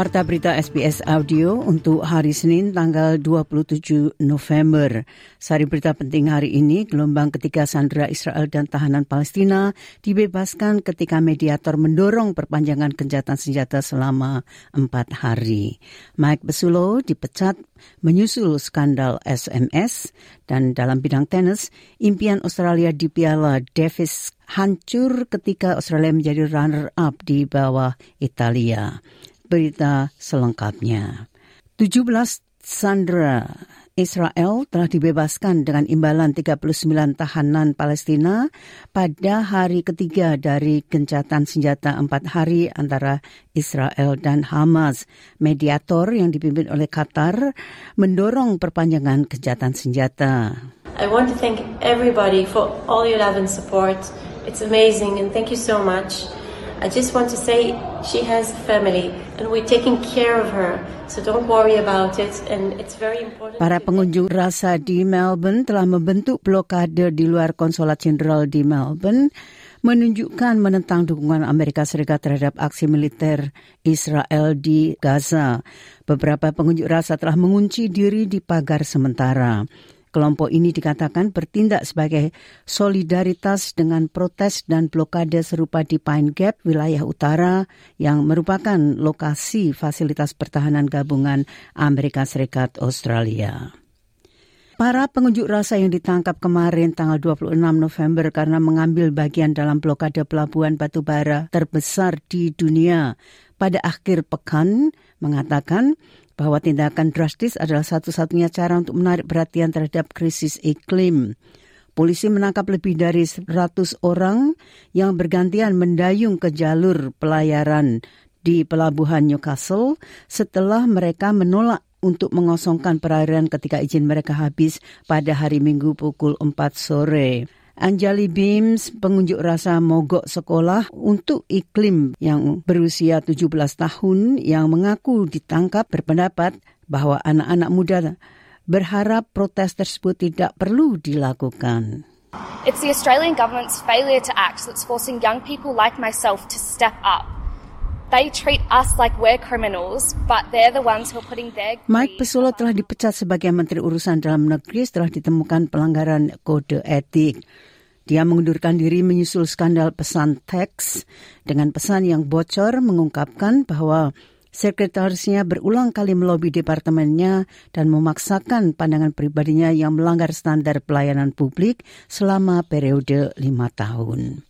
Warta berita SBS Audio untuk hari Senin tanggal 27 November. Sari berita penting hari ini, gelombang ketiga sandera Israel dan tahanan Palestina dibebaskan ketika mediator mendorong perpanjangan kencatan senjata selama empat hari. Mike Besulo dipecat menyusul skandal SMS dan dalam bidang tenis, impian Australia di Piala Davis hancur ketika Australia menjadi runner-up di bawah Italia berita selengkapnya. 17 sandera Israel telah dibebaskan dengan imbalan 39 tahanan Palestina pada hari ketiga dari gencatan senjata empat hari antara Israel dan Hamas. Mediator yang dipimpin oleh Qatar mendorong perpanjangan gencatan senjata. I want to thank everybody for all your love and support. It's amazing and thank you so much. I just want to say she has a family and we're taking care of her. So don't worry about it and it's very important. Para pengunjuk rasa di Melbourne telah membentuk blokade di luar konsulat jenderal di Melbourne menunjukkan menentang dukungan Amerika Serikat terhadap aksi militer Israel di Gaza. Beberapa pengunjuk rasa telah mengunci diri di pagar sementara. Kelompok ini dikatakan bertindak sebagai solidaritas dengan protes dan blokade serupa di Pine Gap, wilayah utara, yang merupakan lokasi fasilitas pertahanan gabungan Amerika Serikat Australia. Para pengunjuk rasa yang ditangkap kemarin tanggal 26 November karena mengambil bagian dalam blokade pelabuhan batubara terbesar di dunia pada akhir pekan mengatakan bahwa tindakan drastis adalah satu-satunya cara untuk menarik perhatian terhadap krisis iklim. Polisi menangkap lebih dari 100 orang yang bergantian mendayung ke jalur pelayaran di pelabuhan Newcastle setelah mereka menolak untuk mengosongkan perairan ketika izin mereka habis pada hari Minggu pukul 4 sore. Anjali Beams, pengunjuk rasa mogok sekolah untuk iklim yang berusia 17 tahun yang mengaku ditangkap berpendapat bahwa anak-anak muda berharap protes tersebut tidak perlu dilakukan. It's the Australian government's failure to act that's forcing young people like myself to step up. Mike Pesulo telah dipecat sebagai Menteri Urusan Dalam Negeri setelah ditemukan pelanggaran kode etik. Dia mengundurkan diri menyusul skandal pesan teks dengan pesan yang bocor mengungkapkan bahwa sekretarisnya berulang kali melobi departemennya dan memaksakan pandangan pribadinya yang melanggar standar pelayanan publik selama periode lima tahun.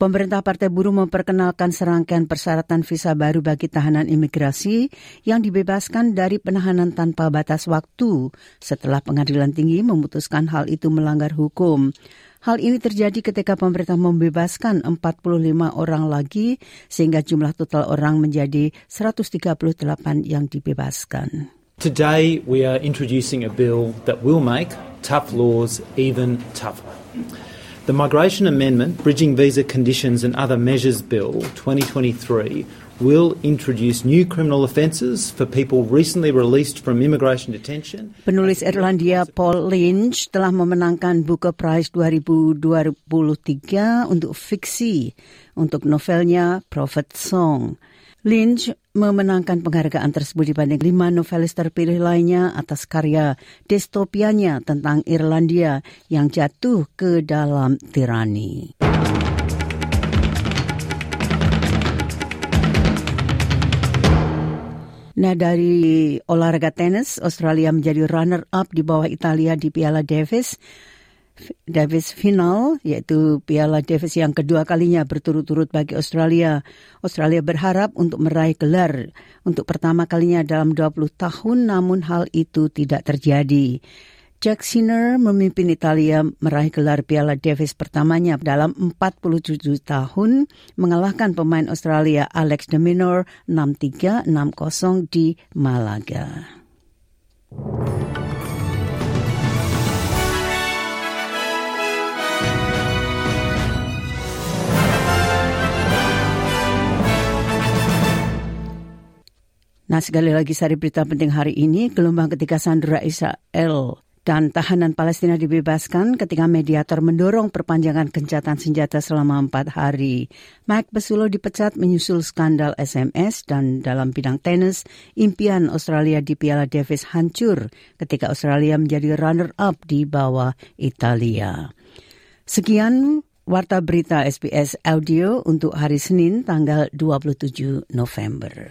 Pemerintah Partai Buruh memperkenalkan serangkaian persyaratan visa baru bagi tahanan imigrasi yang dibebaskan dari penahanan tanpa batas waktu setelah pengadilan tinggi memutuskan hal itu melanggar hukum. Hal ini terjadi ketika pemerintah membebaskan 45 orang lagi sehingga jumlah total orang menjadi 138 yang dibebaskan. Today we are introducing a bill that will make tough laws even tougher. The Migration Amendment, Bridging Visa Conditions and Other Measures Bill 2023 will introduce new criminal offences for people recently released from immigration detention. Penulis Irlandia Paul Lynch telah memenangkan Booker Prize 2023 untuk fiksi untuk novelnya Prophet Song. Lynch memenangkan penghargaan tersebut dibanding lima novelis terpilih lainnya atas karya distopianya tentang Irlandia yang jatuh ke dalam tirani. Nah dari olahraga tenis, Australia menjadi runner-up di bawah Italia di Piala Davis Davis final yaitu Piala Davis yang kedua kalinya berturut-turut bagi Australia. Australia berharap untuk meraih gelar untuk pertama kalinya dalam 20 tahun namun hal itu tidak terjadi. Jack Sinner memimpin Italia meraih gelar Piala Davis pertamanya dalam 47 tahun mengalahkan pemain Australia Alex de Minaur 6-3, 6-0 di Malaga. Nah, sekali lagi sari berita penting hari ini, gelombang ketiga Sandra Israel dan tahanan Palestina dibebaskan ketika mediator mendorong perpanjangan gencatan senjata selama empat hari. Mike Besulo dipecat menyusul skandal SMS dan dalam bidang tenis, impian Australia di Piala Davis hancur ketika Australia menjadi runner-up di bawah Italia. Sekian Warta Berita SBS Audio untuk hari Senin tanggal 27 November.